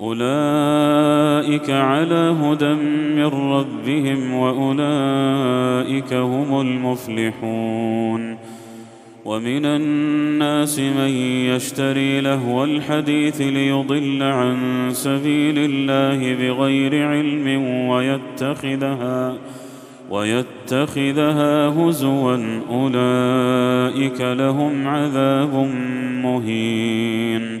أولئك على هدى من ربهم وأولئك هم المفلحون ومن الناس من يشتري لهو الحديث ليضل عن سبيل الله بغير علم ويتخذها ويتخذها هزوا أولئك لهم عذاب مهين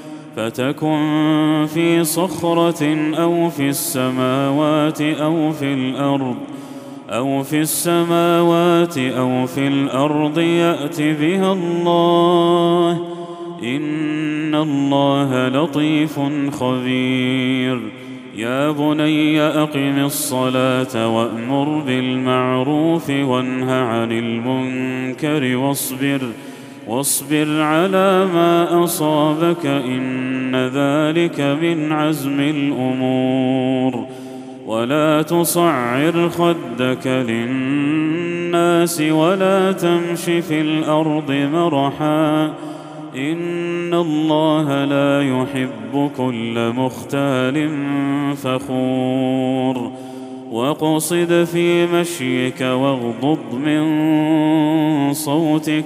فتكن في صخرة أو في السماوات أو في الأرض أو في السماوات أو في الأرض يأت بها الله. إن الله لطيف خبير. يا بني أقم الصلاة وأمر بالمعروف وانه عن المنكر واصبر ۖ. واصبر على ما أصابك إن ذلك من عزم الأمور. ولا تصعر خدك للناس ولا تمش في الأرض مرحا. إن الله لا يحب كل مختال فخور. واقصد في مشيك واغضض من صوتك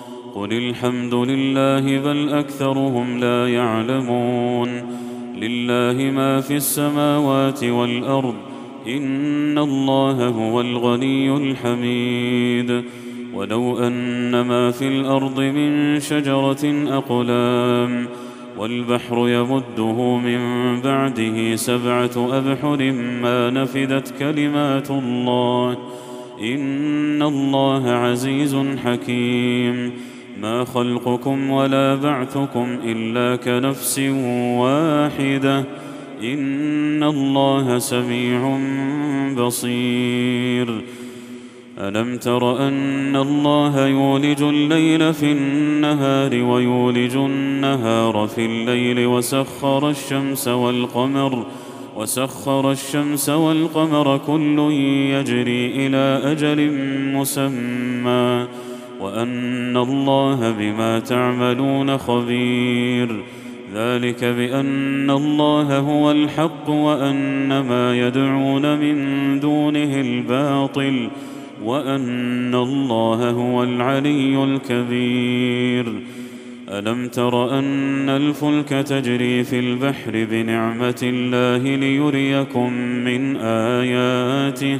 قل الحمد لله بل اكثرهم لا يعلمون لله ما في السماوات والارض ان الله هو الغني الحميد ولو ان ما في الأرض من شجره اقلام والبحر يمده من بعده سبعه ابحر ما نفدت كلمات الله ان الله عزيز حكيم ما خلقكم ولا بعثكم الا كنفس واحدة ان الله سميع بصير. الم تر ان الله يولج الليل في النهار ويولج النهار في الليل وسخر الشمس والقمر وسخر الشمس والقمر كل يجري إلى أجل مسمى. وأن الله بما تعملون خبير. ذلك بأن الله هو الحق وأن ما يدعون من دونه الباطل وأن الله هو العلي الكبير. ألم تر أن الفلك تجري في البحر بنعمة الله ليريكم من آياته؟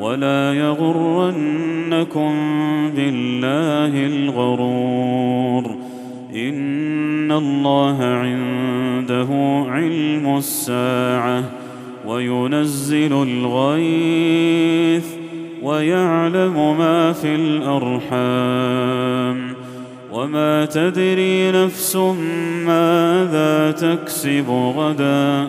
ولا يغرنكم بالله الغرور. إن الله عنده علم الساعة وينزل الغيث ويعلم ما في الأرحام. وما تدري نفس ماذا تكسب غدا.